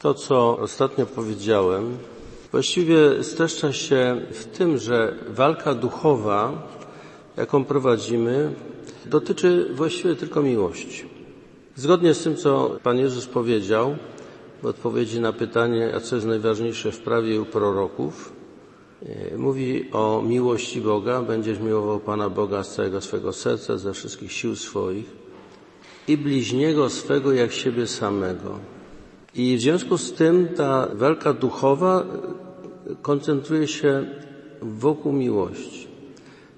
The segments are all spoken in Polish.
To, co ostatnio powiedziałem, właściwie streszcza się w tym, że walka duchowa, jaką prowadzimy, dotyczy właściwie tylko miłości. Zgodnie z tym, co Pan Jezus powiedział w odpowiedzi na pytanie, a co jest najważniejsze w prawie u proroków, e, mówi o miłości Boga. Będziesz miłował Pana Boga z całego swego serca, ze wszystkich sił swoich i bliźniego swego jak siebie samego. I w związku z tym ta walka duchowa koncentruje się wokół miłości.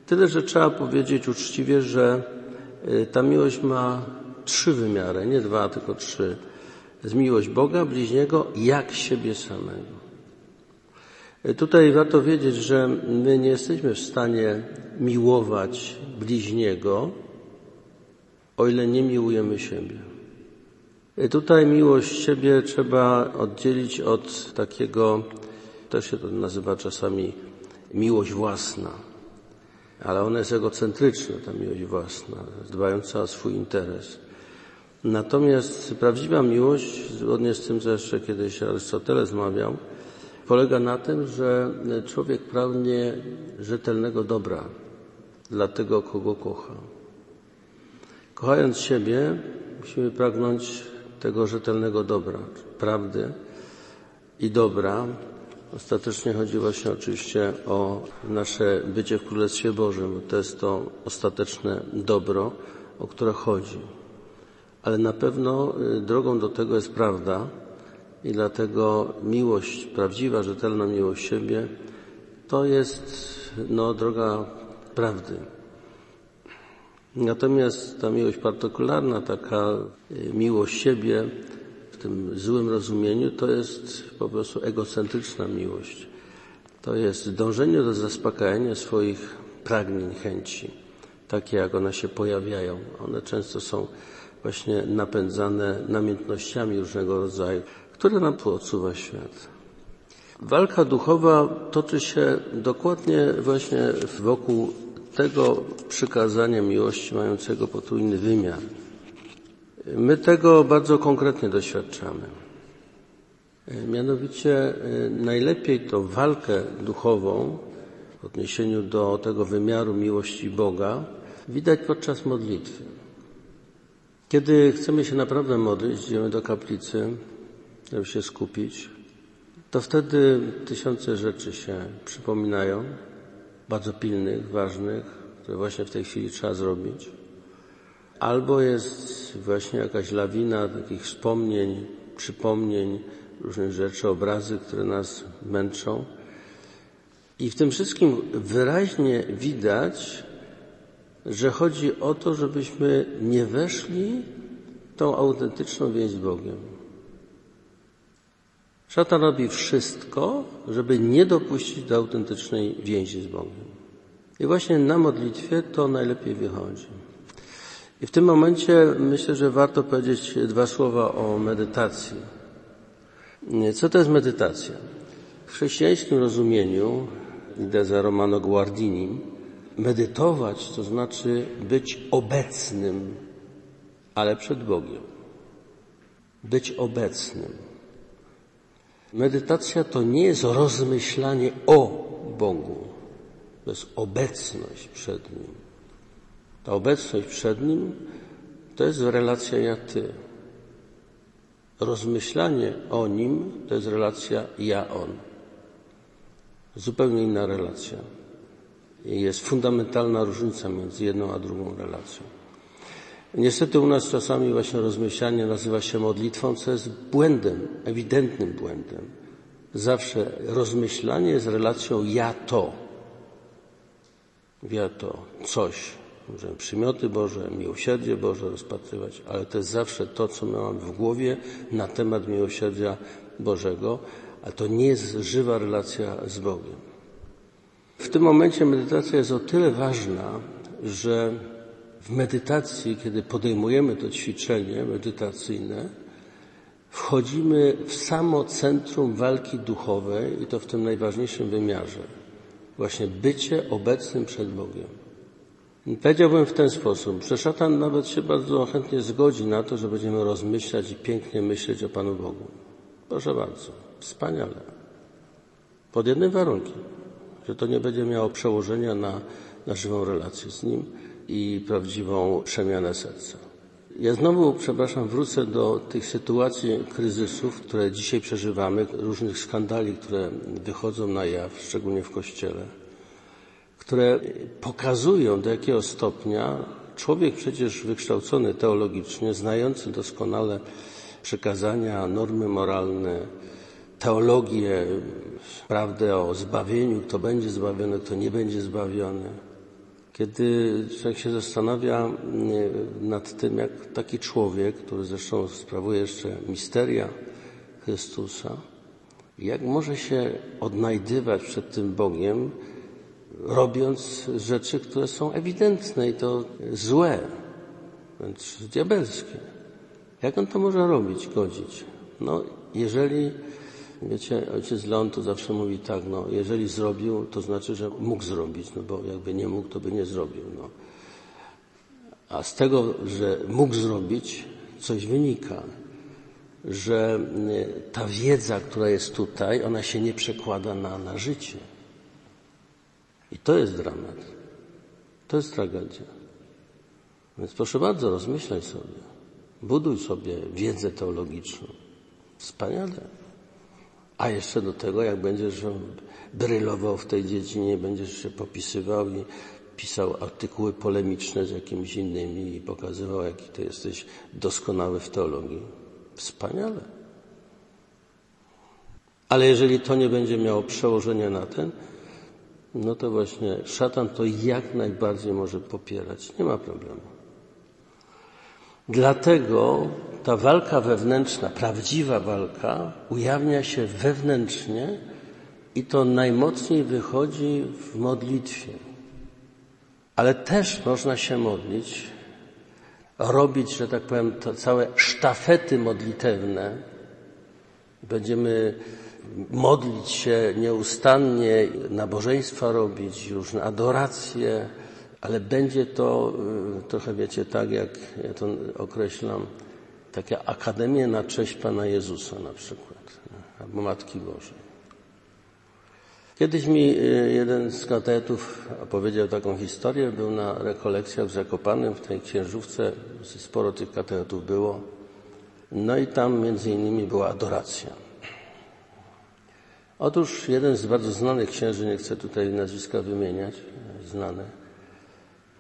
Tyle, że trzeba powiedzieć uczciwie, że y, ta miłość ma trzy wymiary, nie dwa, tylko trzy. Jest miłość Boga, bliźniego, jak siebie samego. Y, tutaj warto wiedzieć, że my nie jesteśmy w stanie miłować bliźniego, o ile nie miłujemy siebie. I tutaj miłość siebie trzeba oddzielić od takiego, to się to nazywa czasami miłość własna, ale ona jest egocentryczna, ta miłość własna, dbająca o swój interes. Natomiast prawdziwa miłość, zgodnie z tym, co jeszcze kiedyś Arystoteles mawiał, polega na tym, że człowiek pragnie rzetelnego dobra dla tego, kogo kocha. Kochając siebie, musimy pragnąć tego rzetelnego dobra, prawdy i dobra. Ostatecznie chodzi właśnie oczywiście o nasze bycie w Królestwie Bożym, bo to jest to ostateczne dobro, o które chodzi. Ale na pewno y, drogą do tego jest prawda i dlatego miłość, prawdziwa, rzetelna miłość siebie, to jest no, droga prawdy. Natomiast ta miłość partykularna, taka y, miłość siebie w tym złym rozumieniu, to jest po prostu egocentryczna miłość. To jest dążenie do zaspokajania swoich pragnień, chęci, takie jak one się pojawiają. One często są właśnie napędzane namiętnościami różnego rodzaju, które nam tu świat. Walka duchowa toczy się dokładnie właśnie wokół tego przykazania miłości mającego potrójny wymiar. My tego bardzo konkretnie doświadczamy. Mianowicie najlepiej to walkę duchową w odniesieniu do tego wymiaru miłości Boga widać podczas modlitwy. Kiedy chcemy się naprawdę modlić, idziemy do kaplicy, żeby się skupić, to wtedy tysiące rzeczy się przypominają, bardzo pilnych, ważnych, które właśnie w tej chwili trzeba zrobić. Albo jest właśnie jakaś lawina takich wspomnień, przypomnień, różnych rzeczy, obrazy, które nas męczą. I w tym wszystkim wyraźnie widać, że chodzi o to, żebyśmy nie weszli w tą autentyczną więź z Bogiem. Szatan robi wszystko, żeby nie dopuścić do autentycznej więzi z Bogiem. I właśnie na modlitwie to najlepiej wychodzi. I w tym momencie myślę, że warto powiedzieć dwa słowa o medytacji. Co to jest medytacja? W chrześcijańskim rozumieniu, idę za Romano Guardini, medytować to znaczy być obecnym, ale przed Bogiem. Być obecnym. Medytacja to nie jest rozmyślanie o Bogu, to jest obecność przed Nim. Ta obecność przed Nim to jest relacja ja-ty. Rozmyślanie o Nim to jest relacja ja-on. Zupełnie inna relacja. Jest fundamentalna różnica między jedną a drugą relacją. Niestety u nas czasami właśnie rozmyślanie nazywa się modlitwą, co jest błędem, ewidentnym błędem. Zawsze rozmyślanie jest relacją ja to. Ja to coś. Możemy przymioty Boże, miłosierdzie Boże rozpatrywać, ale to jest zawsze to, co my mamy w głowie na temat miłosierdzia Bożego, a to nie jest żywa relacja z Bogiem. W tym momencie medytacja jest o tyle ważna, że w medytacji, kiedy podejmujemy to ćwiczenie medytacyjne, wchodzimy w samo centrum walki duchowej i to w tym najważniejszym wymiarze. Właśnie bycie obecnym przed Bogiem. Powiedziałbym w ten sposób, że szatan nawet się bardzo chętnie zgodzi na to, że będziemy rozmyślać i pięknie myśleć o Panu Bogu. Proszę bardzo, wspaniale. Pod jednym warunkiem, że to nie będzie miało przełożenia na, na żywą relację z Nim i prawdziwą przemianę serca. Ja znowu, przepraszam, wrócę do tych sytuacji kryzysów, które dzisiaj przeżywamy, różnych skandali, które wychodzą na jaw, szczególnie w Kościele, które pokazują, do jakiego stopnia człowiek przecież wykształcony teologicznie, znający doskonale przekazania, normy moralne, teologię, prawdę o zbawieniu, kto będzie zbawiony, kto nie będzie zbawiony. Kiedy człowiek się zastanawia nad tym, jak taki człowiek, który zresztą sprawuje jeszcze misteria Chrystusa, jak może się odnajdywać przed tym Bogiem, robiąc rzeczy, które są ewidentne i to złe, wręcz diabelskie. Jak on to może robić, godzić? No, jeżeli, wiecie, ojciec Leon to zawsze mówi tak, no, jeżeli zrobił, to znaczy, że mógł zrobić, no bo jakby nie mógł, to by nie zrobił, no. A z tego, że mógł zrobić, coś wynika, że ta wiedza, która jest tutaj, ona się nie przekłada na, na życie. I to jest dramat. To jest tragedia. Więc proszę bardzo, rozmyślaj sobie. Buduj sobie wiedzę teologiczną. Wspaniale. A jeszcze do tego, jak będziesz brylował w tej dziedzinie, będziesz się popisywał i pisał artykuły polemiczne z jakimiś innymi i pokazywał, jaki ty jesteś doskonały w teologii. Wspaniale. Ale jeżeli to nie będzie miało przełożenia na ten, no to właśnie szatan to jak najbardziej może popierać. Nie ma problemu. Dlatego ta walka wewnętrzna, prawdziwa walka, ujawnia się wewnętrznie i to najmocniej wychodzi w modlitwie. Ale też można się modlić, robić, że tak powiem, całe sztafety modlitewne. Będziemy modlić się nieustannie, nabożeństwa robić, różne adoracje, ale będzie to trochę, wiecie, tak jak ja to określam, taka akademia na cześć Pana Jezusa na przykład, albo Matki Bożej. Kiedyś mi jeden z katechetów opowiedział taką historię, był na rekolekcjach w Zakopanem, w tej księżówce, sporo tych katechetów było, no i tam między innymi była adoracja. Otóż jeden z bardzo znanych księży, nie chcę tutaj nazwiska wymieniać, znane,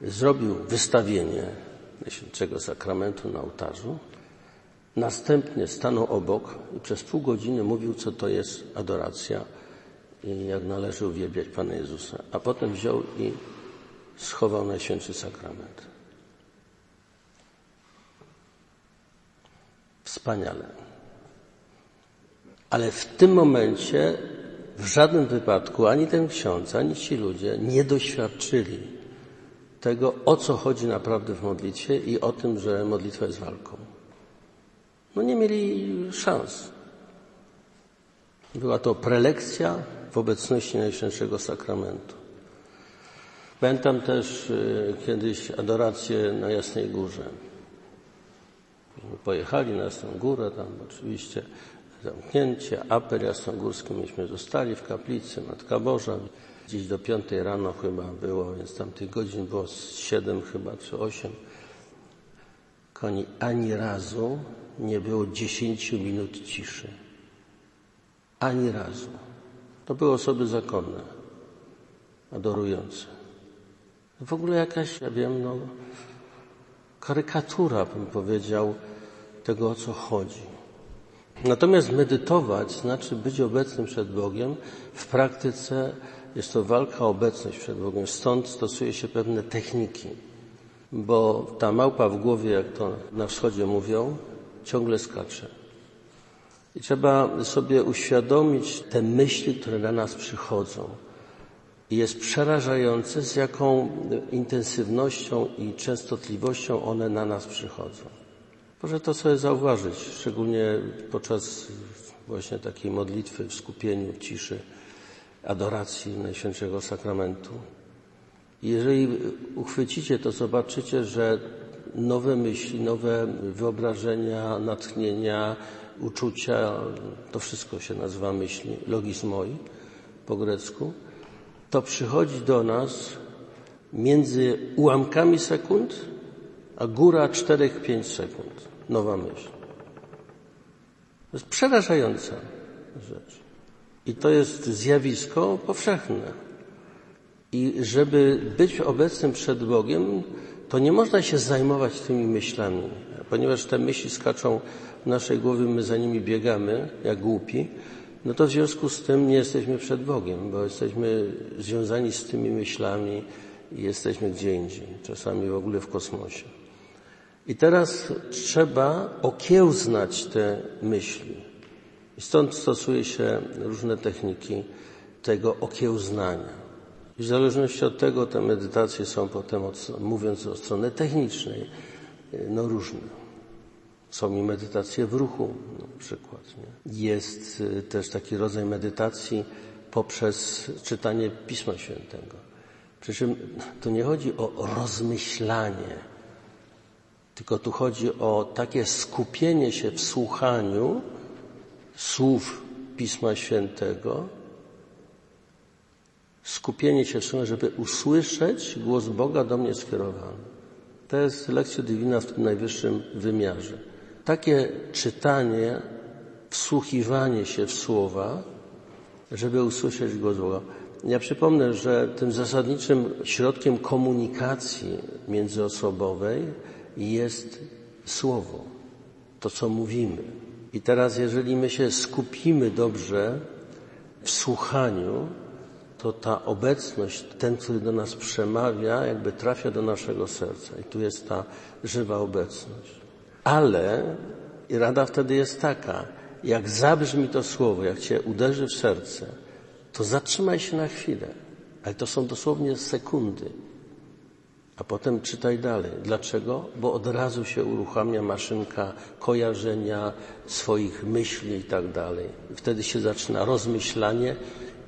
zrobił wystawienie Najświętszego Sakramentu na ołtarzu. Następnie stanął obok i przez pół godziny mówił, co to jest adoracja i jak należy uwielbiać Pana Jezusa. A potem wziął i schował Najświętszy Sakrament. Wspaniale. Ale w tym momencie w żadnym wypadku ani ten ksiądz, ani ci ludzie nie doświadczyli tego, o co chodzi naprawdę w modlitwie i o tym, że modlitwa jest walką. No nie mieli szans. Była to prelekcja w obecności Najświętszego Sakramentu. Pamiętam też kiedyś adorację na Jasnej Górze. Pojechali na Jasną Górę, tam oczywiście zamknięcie, apel jasnogórski, myśmy zostali w kaplicy, Matka Boża, gdzieś do piątej rano chyba było, więc tam tych godzin było siedem chyba, czy osiem. Koni ani razu nie było dziesięciu minut ciszy. Ani razu. To były osoby zakonne, adorujące. W ogóle jakaś, ja wiem, no, karykatura, bym powiedział, tego, o co chodzi. Natomiast medytować znaczy być obecnym przed Bogiem. W praktyce jest to walka o obecność przed Bogiem. Stąd stosuje się pewne techniki, bo ta małpa w głowie, jak to na wschodzie mówią, ciągle skacze. I trzeba sobie uświadomić te myśli, które na nas przychodzą. I jest przerażające, z jaką intensywnością i częstotliwością one na nas przychodzą. Proszę to sobie zauważyć, szczególnie podczas właśnie takiej modlitwy w skupieniu, ciszy, adoracji Najświętszego Sakramentu. Jeżeli uchwycicie, to zobaczycie, że nowe myśli, nowe wyobrażenia, natchnienia, uczucia, to wszystko się nazywa myśli, logismoi po grecku, to przychodzi do nas między ułamkami sekund, a góra 4-5 sekund. Nowa myśl. To jest przerażająca rzecz. I to jest zjawisko powszechne. I żeby być obecnym przed Bogiem, to nie można się zajmować tymi myślami, ponieważ te myśli skaczą w naszej głowie, my za nimi biegamy, jak głupi, no to w związku z tym nie jesteśmy przed Bogiem, bo jesteśmy związani z tymi myślami i jesteśmy gdzie indziej, czasami w ogóle w kosmosie. I teraz trzeba okiełznać te myśli. Stąd stosuje się różne techniki tego okiełznania. I w zależności od tego te medytacje są potem, od, mówiąc o strony technicznej, no różne. Są i medytacje w ruchu na przykład. Nie? Jest y, też taki rodzaj medytacji poprzez czytanie Pisma Świętego. Przy czym tu nie chodzi o rozmyślanie, tylko tu chodzi o takie skupienie się w słuchaniu słów Pisma Świętego, skupienie się w tym, żeby usłyszeć głos Boga do mnie skierowany. To jest lekcja divina w tym najwyższym wymiarze. Takie czytanie, wsłuchiwanie się w słowa, żeby usłyszeć głos Boga. Ja przypomnę, że tym zasadniczym środkiem komunikacji międzyosobowej jest słowo, to co mówimy. I teraz, jeżeli my się skupimy dobrze w słuchaniu, to ta obecność, ten, który do nas przemawia, jakby trafia do naszego serca. I tu jest ta żywa obecność. Ale i rada wtedy jest taka, jak zabrzmi to słowo, jak cię uderzy w serce, to zatrzymaj się na chwilę. Ale to są dosłownie sekundy. A potem czytaj dalej. Dlaczego? Bo od razu się uruchamia maszynka kojarzenia swoich myśli i tak dalej. Wtedy się zaczyna rozmyślanie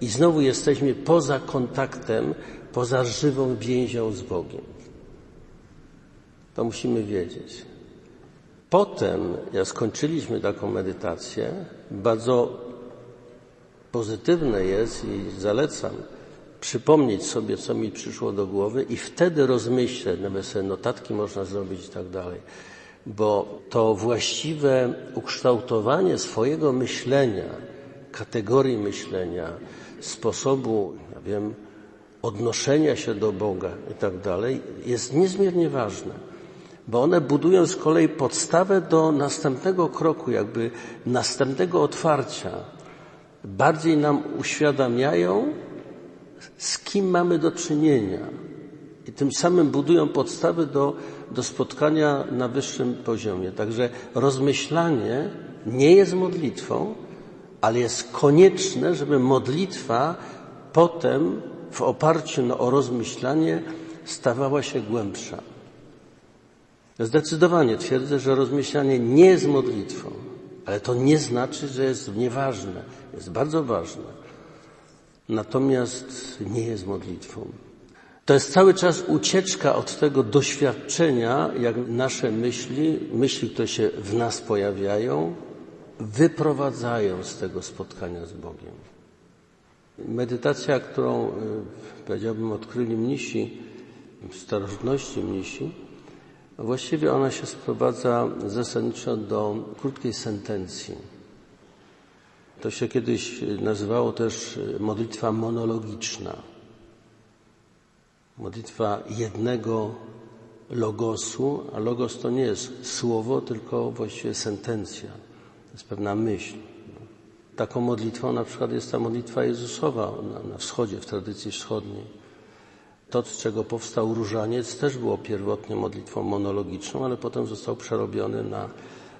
i znowu jesteśmy poza kontaktem, poza żywą więzią z Bogiem. To musimy wiedzieć. Potem, jak skończyliśmy taką medytację, bardzo pozytywne jest i zalecam przypomnieć sobie, co mi przyszło do głowy i wtedy rozmyśleć, nawet sobie notatki można zrobić i tak dalej. Bo to właściwe ukształtowanie swojego myślenia, kategorii myślenia, sposobu, ja wiem, odnoszenia się do Boga i tak dalej, jest niezmiernie ważne, bo one budują z kolei podstawę do następnego kroku, jakby następnego otwarcia. Bardziej nam uświadamiają, z kim mamy do czynienia. I tym samym budują podstawy do, do spotkania na wyższym poziomie. Także rozmyślanie nie jest modlitwą, ale jest konieczne, żeby modlitwa potem w oparciu no, o rozmyślanie stawała się głębsza. Zdecydowanie twierdzę, że rozmyślanie nie jest modlitwą, ale to nie znaczy, że jest nieważne. Jest bardzo ważne. Natomiast nie jest modlitwą. To jest cały czas ucieczka od tego doświadczenia, jak nasze myśli, myśli, które się w nas pojawiają, wyprowadzają z tego spotkania z Bogiem. Medytacja, którą, e, powiedziałbym, odkryli mnisi, w starożytności mnisi, właściwie ona się sprowadza zasadniczo do krótkiej sentencji. To się kiedyś nazywało też modlitwa monologiczna. Modlitwa jednego logosu, a logos to nie jest słowo, tylko właściwie sentencja jest pewna myśl. Taką modlitwą na przykład jest ta modlitwa Jezusowa na wschodzie, w tradycji wschodniej. To, z czego powstał różaniec, też było pierwotnie modlitwą monologiczną, ale potem został przerobiony na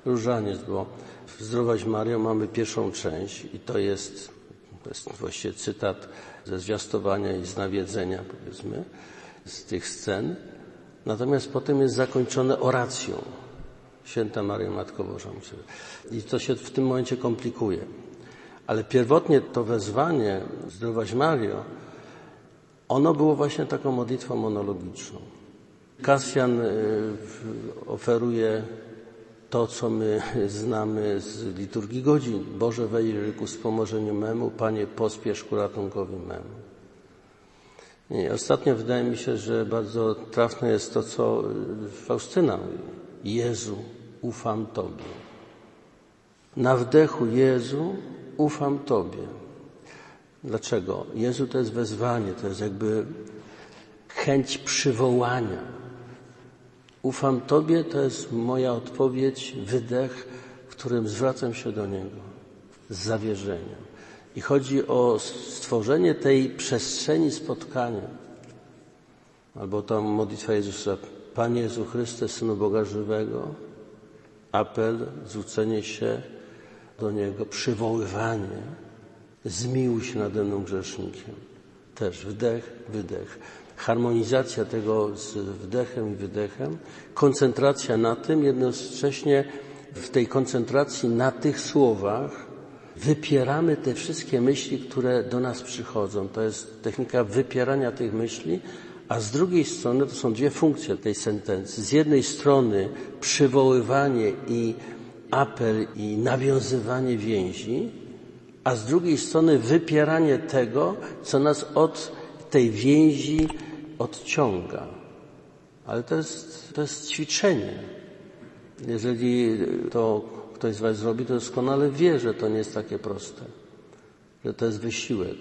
różaniec, bo w Zdrowaś Mario mamy pierwszą część i to jest, to jest właściwie cytat ze zwiastowania i z nawiedzenia, powiedzmy, z tych scen. Natomiast potem jest zakończone oracją. Święta Maria Matko Boża. I to się w tym momencie komplikuje. Ale pierwotnie to wezwanie Zdrowaś Mario, ono było właśnie taką modlitwą monologiczną. Kasjan y, oferuje to, co my znamy z liturgii godzin. Boże wejdź ku wspomożeniu memu, Panie pospiesz ku ratunkowi memu. I ostatnio wydaje mi się, że bardzo trafne jest to, co Faustyna mówi. Jezu, ufam Tobie. Na wdechu Jezu, ufam Tobie. Dlaczego? Jezu to jest wezwanie, to jest jakby chęć przywołania. Ufam Tobie to jest moja odpowiedź, wydech, w którym zwracam się do Niego z zawierzeniem. I chodzi o stworzenie tej przestrzeni spotkania. Albo ta modlitwa Jezusa. Panie Jezu Chryste, Synu Boga Żywego, apel, zwrócenie się do Niego, przywoływanie, zmiłuj się nade mną grzesznikiem. Też wdech, wydech. Harmonizacja tego z wdechem i wydechem, koncentracja na tym, jednocześnie w tej koncentracji na tych słowach wypieramy te wszystkie myśli, które do nas przychodzą. To jest technika wypierania tych myśli, a z drugiej strony to są dwie funkcje tej sentencji. Z jednej strony przywoływanie i apel i nawiązywanie więzi, a z drugiej strony wypieranie tego, co nas od tej więzi odciąga. Ale to jest, to jest ćwiczenie. Jeżeli to ktoś z Was zrobi, to doskonale wie, że to nie jest takie proste, że to jest wysiłek.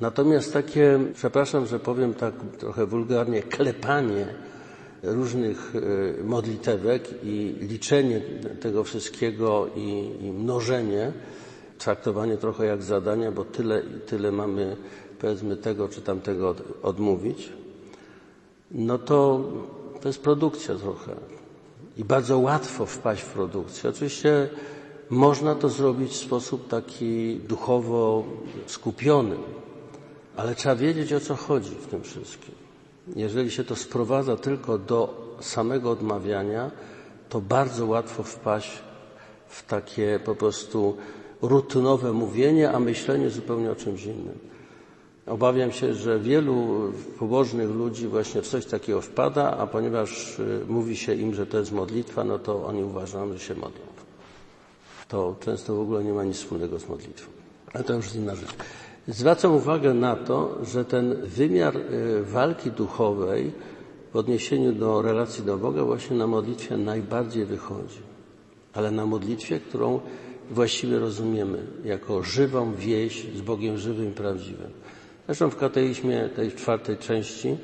Natomiast takie, przepraszam, że powiem tak trochę wulgarnie, klepanie różnych e, modlitewek i liczenie tego wszystkiego i, i mnożenie, traktowanie trochę jak zadania, bo tyle i tyle mamy, powiedzmy, tego czy tamtego odmówić, no to to jest produkcja trochę. I bardzo łatwo wpaść w produkcję. Oczywiście można to zrobić w sposób taki duchowo skupiony, ale trzeba wiedzieć o co chodzi w tym wszystkim. Jeżeli się to sprowadza tylko do samego odmawiania, to bardzo łatwo wpaść w takie po prostu rutynowe mówienie, a myślenie zupełnie o czymś innym. Obawiam się, że wielu pobożnych ludzi właśnie w coś takiego wpada, a ponieważ y, mówi się im, że to jest modlitwa, no to oni uważają, że się modlą. To często w ogóle nie ma nic wspólnego z modlitwą. Ale to już jest inna rzecz. Zwracam uwagę na to, że ten wymiar y, walki duchowej w odniesieniu do relacji do Boga właśnie na modlitwie najbardziej wychodzi. Ale na modlitwie, którą właściwie rozumiemy jako żywą wieś z Bogiem żywym i prawdziwym. Zresztą w kateizmie tej czwartej części,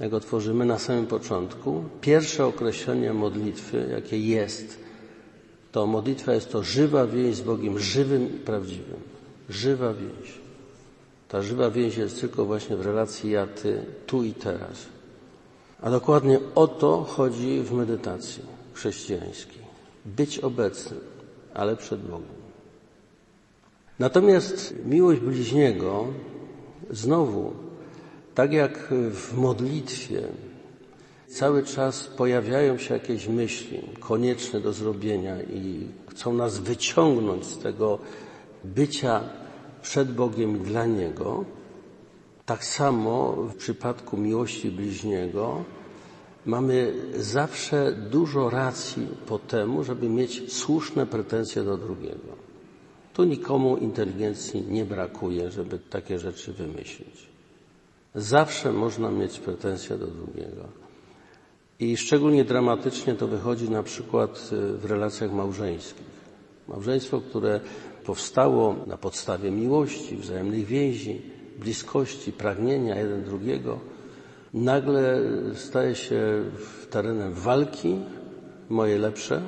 jak go tworzymy na samym początku, pierwsze określenie modlitwy, jakie jest, to modlitwa jest to żywa więź z Bogiem żywym i prawdziwym. Żywa więź. Ta żywa więź jest tylko właśnie w relacji ja, ty, tu i teraz. A dokładnie o to chodzi w medytacji chrześcijańskiej. Być obecnym, ale przed Bogiem. Natomiast miłość bliźniego Znowu, tak jak w modlitwie, cały czas pojawiają się jakieś myśli konieczne do zrobienia i chcą nas wyciągnąć z tego bycia przed Bogiem dla Niego. Tak samo w przypadku miłości bliźniego mamy zawsze dużo racji po temu, żeby mieć słuszne pretensje do drugiego. Tu nikomu inteligencji nie brakuje, żeby takie rzeczy wymyślić. Zawsze można mieć pretensje do drugiego. I szczególnie dramatycznie to wychodzi na przykład y, w relacjach małżeńskich. Małżeństwo, które powstało na podstawie miłości, wzajemnych więzi, bliskości, pragnienia jeden drugiego, nagle staje się terenem walki, moje lepsze,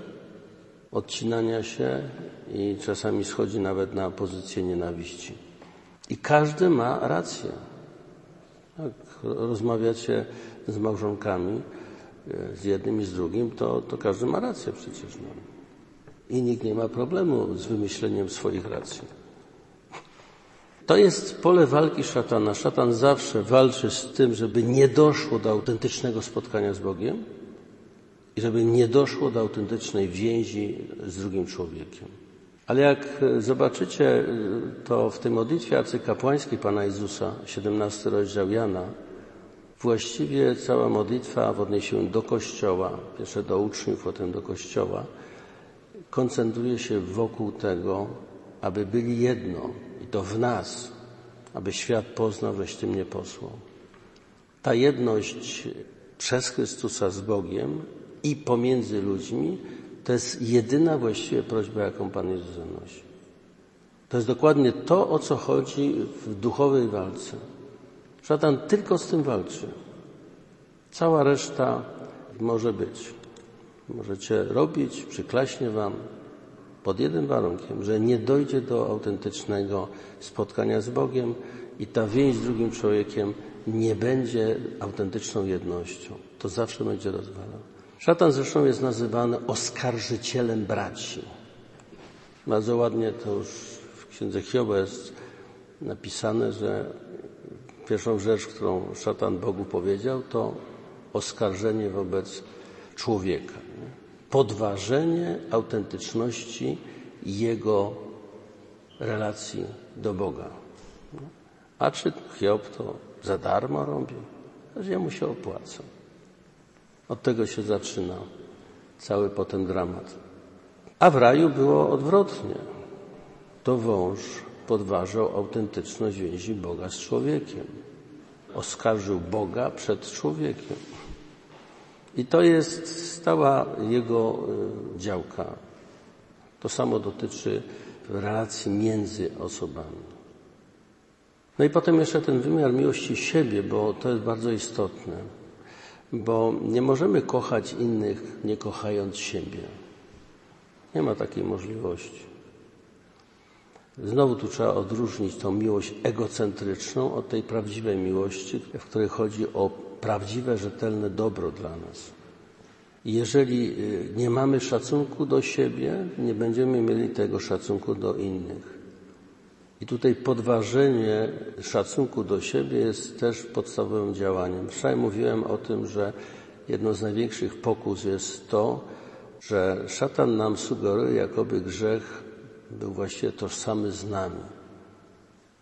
odcinania się i czasami schodzi nawet na pozycję nienawiści. I każdy ma rację. Jak rozmawiacie z małżonkami, e, z jednym i z drugim, to, to każdy ma rację przecież. No. I nikt nie ma problemu z wymyśleniem swoich racji. To jest pole walki szatana. Szatan zawsze walczy z tym, żeby nie doszło do autentycznego spotkania z Bogiem i żeby nie doszło do autentycznej więzi z drugim człowiekiem. Ale jak zobaczycie to w tej modlitwie arcykapłańskiej Pana Jezusa, 17 rozdział Jana, właściwie cała modlitwa w odniesieniu do Kościoła, pierwsze do uczniów, potem do Kościoła, koncentruje się wokół tego, aby byli jedno i to w nas, aby świat poznał, żeś Ty mnie posłał. Ta jedność przez Chrystusa z Bogiem i pomiędzy ludźmi to jest jedyna właściwie prośba, jaką Pan Jezus zanosi. To jest dokładnie to, o co chodzi w duchowej walce. Szatan tylko z tym walczy. Cała reszta może być. Możecie robić, przyklaśnie Wam, pod jednym warunkiem, że nie dojdzie do autentycznego spotkania z Bogiem i ta więź z drugim człowiekiem nie będzie autentyczną jednością. To zawsze będzie rozwalał. Szatan zresztą jest nazywany oskarżycielem braci. Bardzo ładnie to już w księdze Hioba jest napisane, że pierwszą rzecz, którą szatan Bogu powiedział, to oskarżenie wobec człowieka. Podważenie autentyczności jego relacji do Boga. A czy Hiob to za darmo robi? Że jemu się opłaca. Od tego się zaczyna cały potem dramat. A w raju było odwrotnie. To wąż podważał autentyczność więzi Boga z człowiekiem. Oskarżył Boga przed człowiekiem. I to jest stała jego y, działka. To samo dotyczy relacji między osobami. No i potem jeszcze ten wymiar miłości siebie, bo to jest bardzo istotne, bo nie możemy kochać innych, nie kochając siebie. Nie ma takiej możliwości. Znowu tu trzeba odróżnić tą miłość egocentryczną od tej prawdziwej miłości, w której chodzi o prawdziwe, rzetelne dobro dla nas. Jeżeli y, nie mamy szacunku do siebie, nie będziemy mieli tego szacunku do innych. I tutaj podważenie szacunku do siebie jest też podstawowym działaniem. Wczoraj mówiłem o tym, że jedną z największych pokus jest to, że szatan nam sugeruje, jakoby grzech był właściwie tożsamy z nami.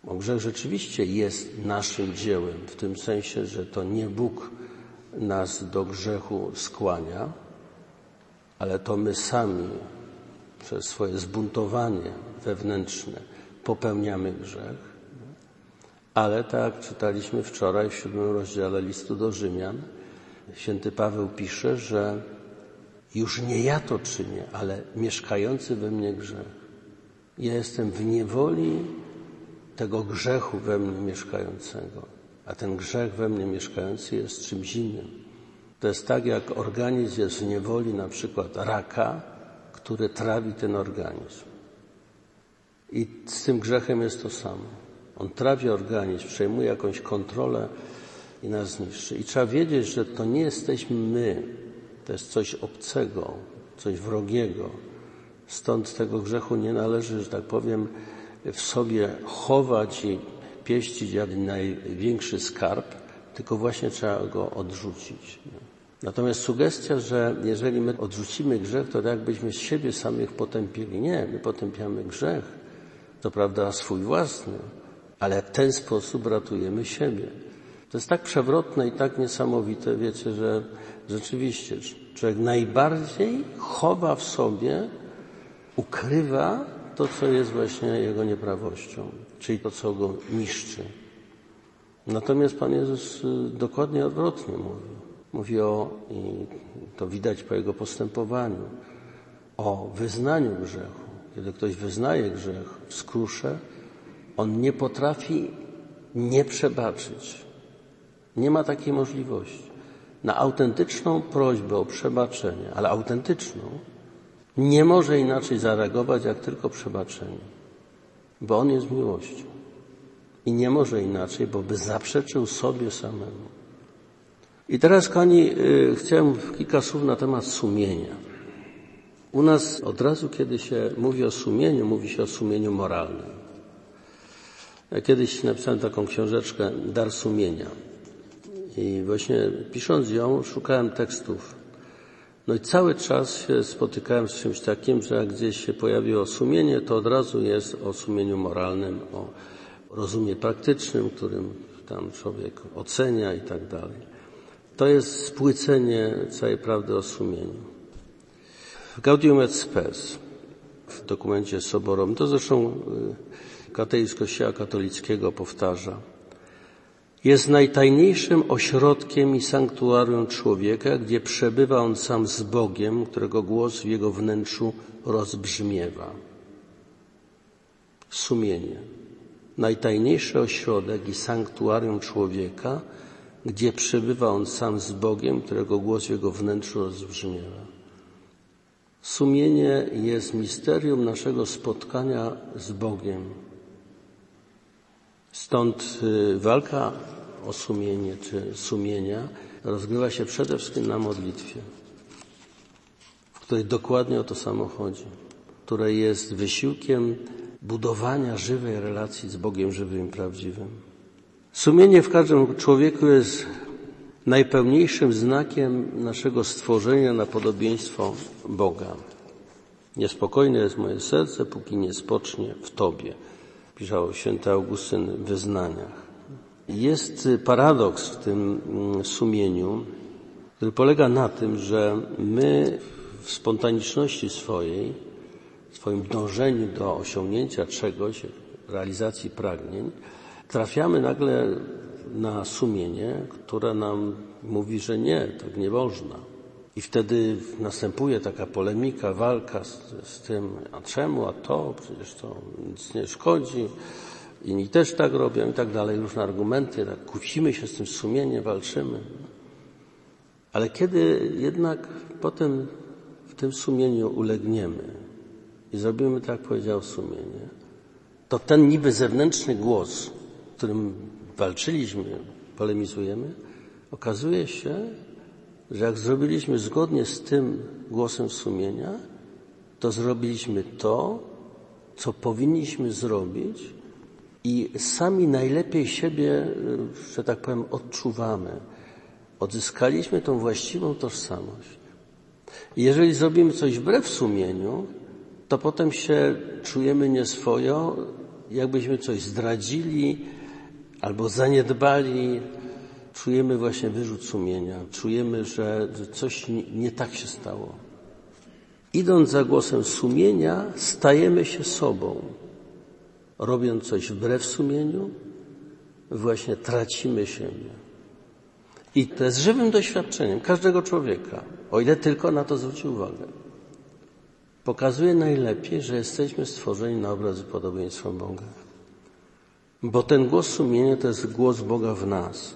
Bo grzech rzeczywiście jest naszym dziełem, w tym sensie, że to nie Bóg nas do grzechu skłania, ale to my sami przez swoje zbuntowanie wewnętrzne popełniamy grzech. Ale tak czytaliśmy wczoraj w siódmym rozdziale listu do Rzymian, święty Paweł pisze, że już nie ja to czynię, ale mieszkający we mnie grzech. Ja jestem w niewoli tego grzechu we mnie mieszkającego, a ten grzech we mnie mieszkający jest czymś innym. To jest tak, jak organizm jest w niewoli na przykład raka, który trawi ten organizm. I z tym grzechem jest to samo. On trawi organizm, przejmuje jakąś kontrolę i nas zniszczy. I trzeba wiedzieć, że to nie jesteśmy my, to jest coś obcego, coś wrogiego. Stąd tego grzechu nie należy, że tak powiem, w sobie chować i pieścić jak największy skarb, tylko właśnie trzeba go odrzucić. Natomiast sugestia, że jeżeli my odrzucimy grzech, to tak jakbyśmy z siebie samych potępili. Nie, my potępiamy grzech, to prawda swój własny, ale w ten sposób ratujemy siebie. To jest tak przewrotne i tak niesamowite, wiecie, że rzeczywiście człowiek najbardziej chowa w sobie, ukrywa to, co jest właśnie jego nieprawością, czyli to, co go niszczy. Natomiast Pan Jezus y, dokładnie odwrotnie mówi. Mówi o, i to widać po jego postępowaniu, o wyznaniu grzechu. Kiedy ktoś wyznaje grzech w skrusze, on nie potrafi nie przebaczyć. Nie ma takiej możliwości. Na autentyczną prośbę o przebaczenie, ale autentyczną, nie może inaczej zareagować jak tylko przebaczenie, bo on jest miłością. I nie może inaczej, bo by zaprzeczył sobie samemu. I teraz, kochani, y, chciałem kilka słów na temat sumienia. U nas od razu, kiedy się mówi o sumieniu, mówi się o sumieniu moralnym. Ja kiedyś napisałem taką książeczkę Dar sumienia. I właśnie pisząc ją, szukałem tekstów no i cały czas się spotykałem z czymś takim, że jak gdzieś się pojawiło sumienie, to od razu jest o sumieniu moralnym, o rozumie praktycznym, którym tam człowiek ocenia i tak dalej. To jest spłycenie całej prawdy o sumieniu. Gaudium et Spes w dokumencie soborowym. To zresztą y, kateizm Kościoła katolickiego powtarza. Jest najtajniejszym ośrodkiem i sanktuarium człowieka, gdzie przebywa on sam z Bogiem, którego głos w jego wnętrzu rozbrzmiewa. Sumienie. Najtajniejszy ośrodek i sanktuarium człowieka, gdzie przebywa on sam z Bogiem, którego głos w jego wnętrzu rozbrzmiewa. Sumienie jest misterium naszego spotkania z Bogiem. Stąd y, walka o sumienie czy sumienia rozgrywa się przede wszystkim na modlitwie, w której dokładnie o to samo chodzi, które jest wysiłkiem budowania żywej relacji z Bogiem żywym prawdziwym. Sumienie w każdym człowieku jest najpełniejszym znakiem naszego stworzenia na podobieństwo Boga. Niespokojne jest moje serce, póki nie spocznie w Tobie, piszał święty Augustyn w wyznaniach. Jest paradoks w tym mm, sumieniu, który polega na tym, że my w spontaniczności swojej, w swoim dążeniu do osiągnięcia czegoś, realizacji pragnień, trafiamy nagle na sumienie, które nam mówi, że nie, tak nie można. I wtedy następuje taka polemika, walka z, z, tym, a czemu, a to, przecież to nic nie szkodzi, inni też tak robią i tak dalej, różne argumenty, tak kusimy się z tym sumieniem, walczymy. Ale kiedy jednak potem w tym sumieniu ulegniemy i zrobimy tak, jak powiedział sumienie, to ten niby zewnętrzny głos, którym walczyliśmy, polemizujemy, okazuje się, że jak zrobiliśmy zgodnie z tym głosem sumienia, to zrobiliśmy to, co powinniśmy zrobić i sami najlepiej siebie, że tak powiem, odczuwamy. Odzyskaliśmy tą właściwą tożsamość. I jeżeli zrobimy coś wbrew sumieniu, to potem się czujemy nieswojo, jakbyśmy coś zdradzili, albo zaniedbali, czujemy właśnie wyrzut sumienia, czujemy, że coś nie tak się stało. Idąc za głosem sumienia, stajemy się sobą. Robiąc coś wbrew sumieniu, właśnie tracimy siebie. I to jest żywym doświadczeniem każdego człowieka, o ile tylko na to zwróci uwagę. Pokazuje najlepiej, że jesteśmy stworzeni na obraz i podobieństwo Boga. Bo ten głos sumienia to jest głos Boga w nas.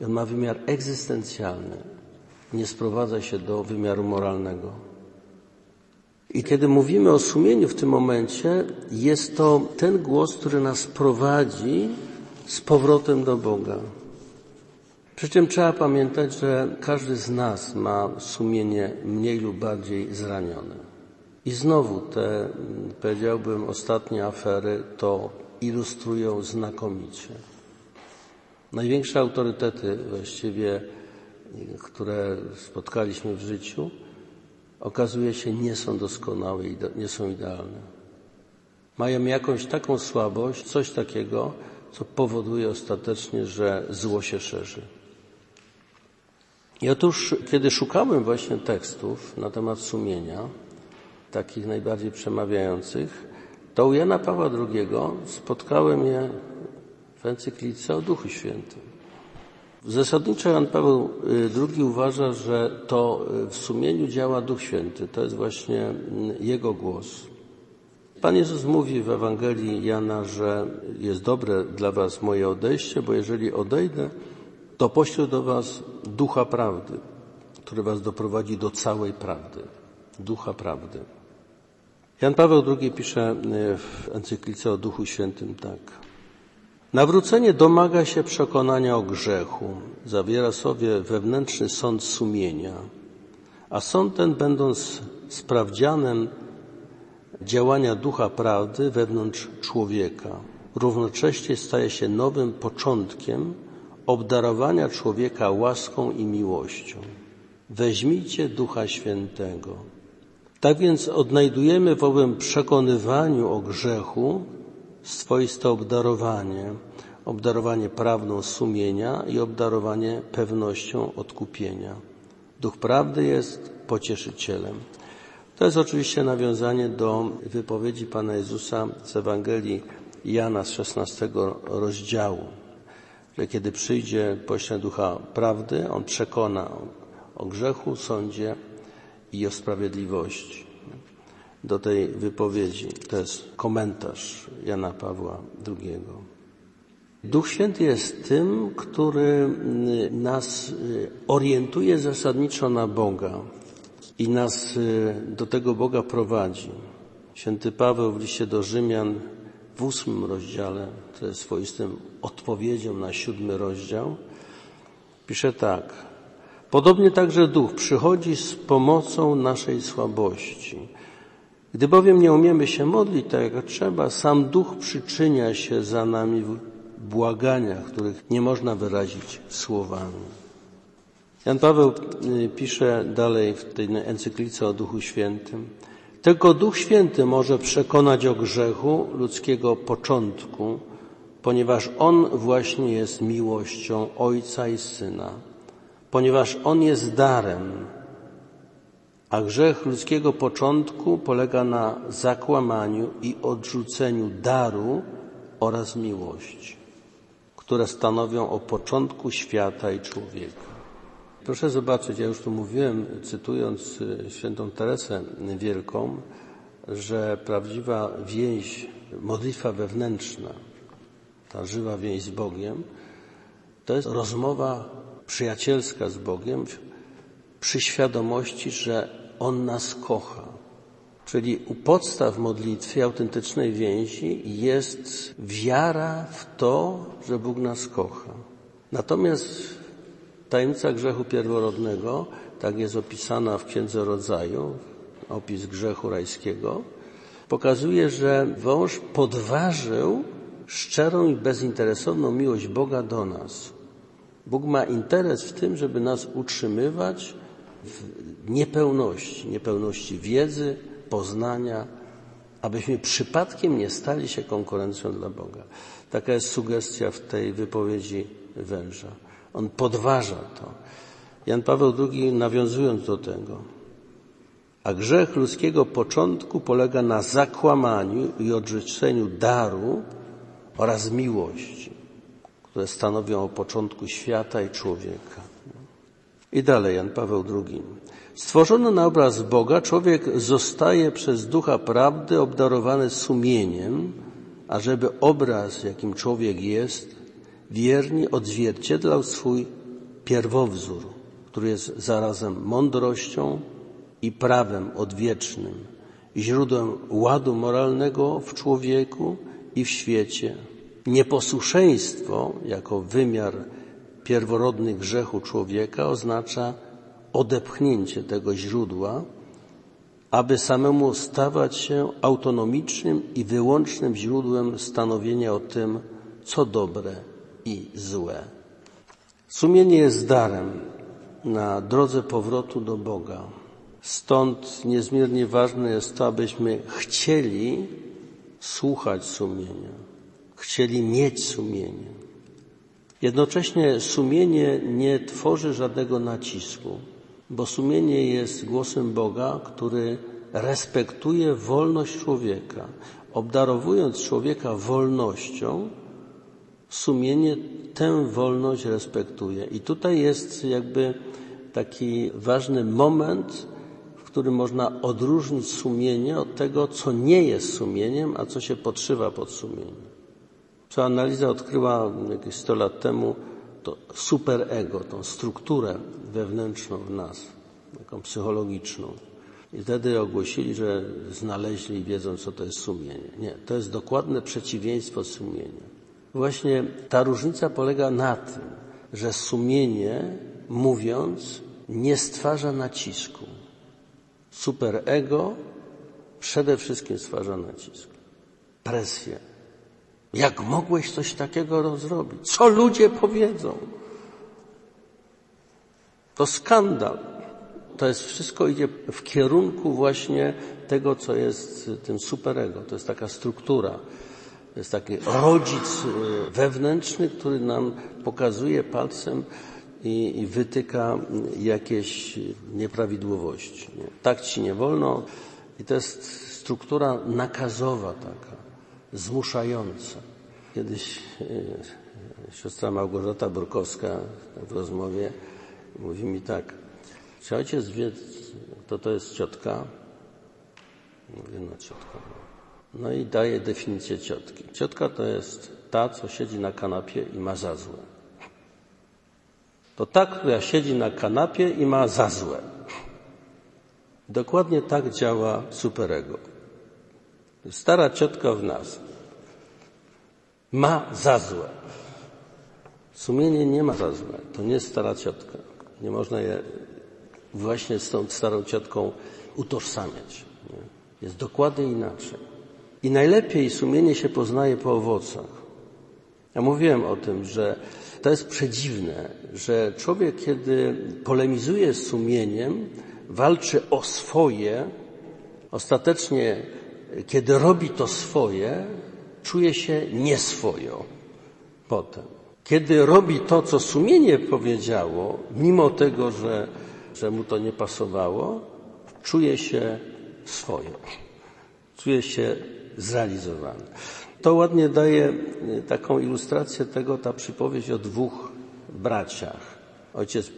I on ma wymiar egzystencjalny. Nie sprowadza się do wymiaru moralnego. I kiedy mówimy o sumieniu w tym momencie, jest to ten głos, który nas prowadzi z powrotem do Boga. Przy czym trzeba pamiętać, że każdy z nas ma sumienie mniej lub bardziej zranione. I znowu te, powiedziałbym, ostatnie afery to ilustrują znakomicie. Największe autorytety właściwie, które spotkaliśmy w życiu, okazuje się nie są doskonałe nie są idealne. Mają jakąś taką słabość, coś takiego, co powoduje ostatecznie, że zło się szerzy. I otóż, kiedy szukałem właśnie tekstów na temat sumienia, takich najbardziej przemawiających, to u Jana Pawła II spotkałem je w encyklice o Duchu Świętym. Zasadniczo Jan Paweł II uważa, że to w sumieniu działa Duch Święty. To jest właśnie Jego głos. Pan Jezus mówi w Ewangelii Jana, że jest dobre dla Was moje odejście, bo jeżeli odejdę, to poślę do Was Ducha Prawdy, który Was doprowadzi do całej prawdy. Ducha Prawdy. Jan Paweł II pisze e, w encyklice o Duchu Świętym tak. Nawrócenie domaga się przekonania o grzechu, zawiera sobie wewnętrzny sąd sumienia, a sąd ten, będąc sprawdzianem działania ducha prawdy wewnątrz człowieka, równocześnie staje się nowym początkiem obdarowania człowieka łaską i miłością. Weźmijcie Ducha Świętego. Tak więc odnajdujemy w owym przekonywaniu o grzechu swoiste obdarowanie, obdarowanie prawną sumienia i obdarowanie pewnością odkupienia. Duch prawdy jest pocieszycielem. To jest oczywiście nawiązanie do wypowiedzi Pana Jezusa z Ewangelii Jana z 16 rozdziału, że kiedy przyjdzie pośle Ducha Prawdy, On przekona o grzechu, sądzie i o sprawiedliwości. Do tej wypowiedzi to jest komentarz Jana Pawła II. Duch Święty jest tym, który nas orientuje zasadniczo na Boga i nas do tego Boga prowadzi. Święty Paweł w liście do Rzymian w ósmym rozdziale, to jest swoistym odpowiedzią na siódmy rozdział, pisze tak. Podobnie także Duch przychodzi z pomocą naszej słabości. Gdy bowiem nie umiemy się modlić tak jak trzeba, sam Duch przyczynia się za nami w błaganiach, których nie można wyrazić słowami. Jan Paweł pisze dalej w tej encyklice o Duchu Świętym. Tylko Duch Święty może przekonać o grzechu ludzkiego początku, ponieważ On właśnie jest miłością Ojca i Syna, ponieważ On jest darem, a grzech ludzkiego początku polega na zakłamaniu i odrzuceniu daru oraz miłości, które stanowią o początku świata i człowieka. Proszę zobaczyć, ja już tu mówiłem, cytując świętą Teresę Wielką, że prawdziwa więź, modlitwa wewnętrzna, ta żywa więź z Bogiem, to jest rozmowa przyjacielska z Bogiem przy świadomości, że On nas kocha. Czyli u podstaw modlitwy autentycznej więzi jest wiara w to, że Bóg nas kocha. Natomiast Tajemnica grzechu pierworodnego, tak jest opisana w Księdze Rodzaju, opis grzechu rajskiego, pokazuje, że wąż podważył szczerą i bezinteresowną miłość Boga do nas. Bóg ma interes w tym, żeby nas utrzymywać w niepełności, niepełności wiedzy, poznania, abyśmy przypadkiem nie stali się konkurencją dla Boga. Taka jest sugestia w tej wypowiedzi węża. On podważa to. Jan Paweł II nawiązując do tego. A grzech ludzkiego początku polega na zakłamaniu i odrzuceniu daru oraz miłości, które stanowią o początku świata i człowieka. I dalej Jan Paweł II. Stworzony na obraz Boga, człowiek zostaje przez ducha prawdy obdarowany sumieniem, ażeby obraz, jakim człowiek jest, wiernie odzwierciedlał swój pierwowzór, który jest zarazem mądrością i prawem odwiecznym, źródłem ładu moralnego w człowieku i w świecie. Nieposłuszeństwo jako wymiar pierworodny grzechu człowieka oznacza odepchnięcie tego źródła, aby samemu stawać się autonomicznym i wyłącznym źródłem stanowienia o tym, co dobre i złe. Sumienie jest darem na drodze powrotu do Boga. Stąd niezmiernie ważne jest to, abyśmy chcieli słuchać sumienia, chcieli mieć sumienie. Jednocześnie sumienie nie tworzy żadnego nacisku, bo sumienie jest głosem Boga, który respektuje wolność człowieka. Obdarowując człowieka wolnością, sumienie tę wolność respektuje. I tutaj jest jakby taki ważny moment, w którym można odróżnić sumienie od tego, co nie jest sumieniem, a co się podszywa pod sumieniem. Psychoanaliza odkryła jakieś 100 lat temu to superego, tą strukturę wewnętrzną w nas, taką psychologiczną. I wtedy ogłosili, że znaleźli i wiedzą, co to jest sumienie. Nie, to jest dokładne przeciwieństwo sumienia. Właśnie ta różnica polega na tym, że sumienie, mówiąc, nie stwarza nacisku. Superego przede wszystkim stwarza nacisk. Presję. Jak mogłeś coś takiego zrobić? Co ludzie powiedzą? To skandal. To jest wszystko idzie w kierunku właśnie tego, co jest tym superego. To jest taka struktura. To jest taki rodzic wewnętrzny, który nam pokazuje palcem i, i wytyka jakieś nieprawidłowości. Nie? Tak ci nie wolno. I to jest struktura nakazowa taka, zmuszająca. Kiedyś e, siostra Małgorzata Burkowska w rozmowie mówi mi tak, czy ojciec wie, kto to jest ciotka? Mówię, no ciotka. No i daje definicję ciotki. Ciotka to jest ta, co siedzi na kanapie i ma za złe. To ta, która siedzi na kanapie i ma za złe. Dokładnie tak działa superego. Stara ciotka w nas ma za złe. Sumienie nie ma za złe. To nie jest stara ciotka. Nie można je właśnie z tą starą ciotką utożsamiać. Nie? Jest dokładnie inaczej. I najlepiej sumienie się poznaje po owocach. Ja mówiłem o tym, że to jest przedziwne, że człowiek, kiedy polemizuje z sumieniem, walczy o swoje, ostatecznie, kiedy robi to swoje, czuje się nieswojo potem. Kiedy robi to, co sumienie powiedziało, mimo tego, że, że mu to nie pasowało, czuje się swojo. Czuje się zrealizowany. To ładnie daje taką ilustrację tego ta przypowieść o dwóch braciach. Ojciec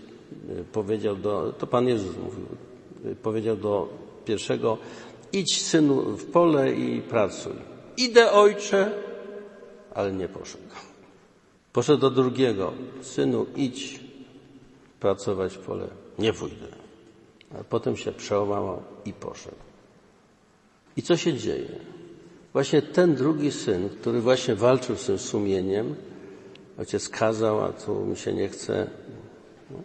powiedział do, to Pan Jezus mówił, powiedział do pierwszego, idź synu w pole i pracuj. Idę ojcze, ale nie poszedł. Poszedł do drugiego, synu idź pracować w pole. Nie pójdę. A potem się przełamał i poszedł. I co się dzieje? Właśnie ten drugi syn, który właśnie walczył z tym sumieniem, ojciec kazał, a tu mi się nie chce, no,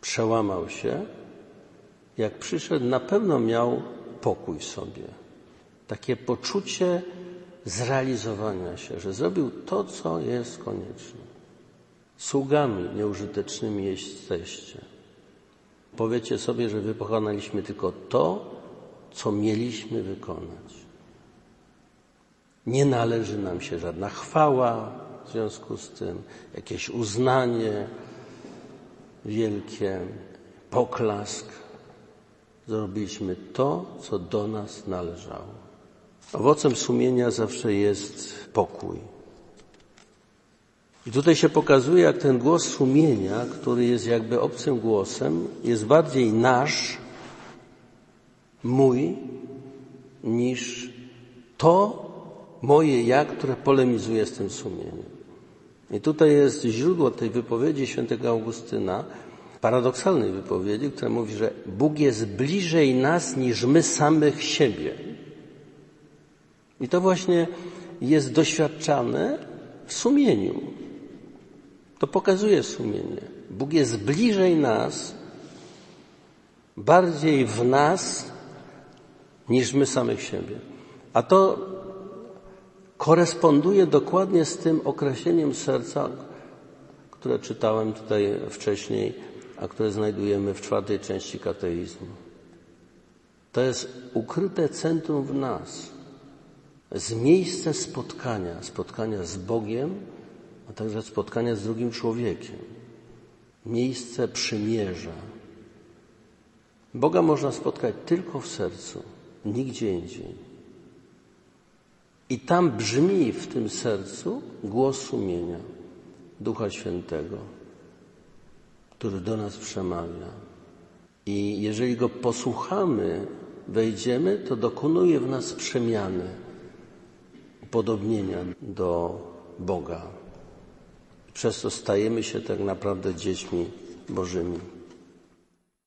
przełamał się. Jak przyszedł, na pewno miał pokój sobie. Takie poczucie zrealizowania się, że zrobił to, co jest konieczne. Sługami nieużytecznymi jesteście. Powiecie sobie, że wy pokonaliśmy tylko to, co mieliśmy wykonać. Nie należy nam się żadna chwała w związku z tym, jakieś uznanie wielkie, poklask. Zrobiliśmy to, co do nas należało. Owocem sumienia zawsze jest pokój. I tutaj się pokazuje, jak ten głos sumienia, który jest jakby obcym głosem, jest bardziej nasz, mój, niż to moje ja, które polemizuje z tym sumieniem. I tutaj jest źródło tej wypowiedzi świętego Augustyna, paradoksalnej wypowiedzi, która mówi, że Bóg jest bliżej nas niż my samych siebie. I to właśnie jest doświadczane w sumieniu. To pokazuje sumienie. Bóg jest bliżej nas, bardziej w nas niż my samych siebie. A to koresponduje dokładnie z tym określeniem serca, które czytałem tutaj wcześniej, a które znajdujemy w czwartej części kateizmu. To jest ukryte centrum w nas z miejsce spotkania, spotkania z Bogiem, a także spotkania z drugim człowiekiem. Miejsce przymierza. Boga można spotkać tylko w sercu, nigdzie indziej. I tam brzmi w tym sercu głos sumienia Ducha Świętego, który do nas przemawia. I jeżeli go posłuchamy, wejdziemy, to dokonuje w nas przemiany upodobnienia do Boga. Przez to stajemy się tak naprawdę dziećmi Bożymi.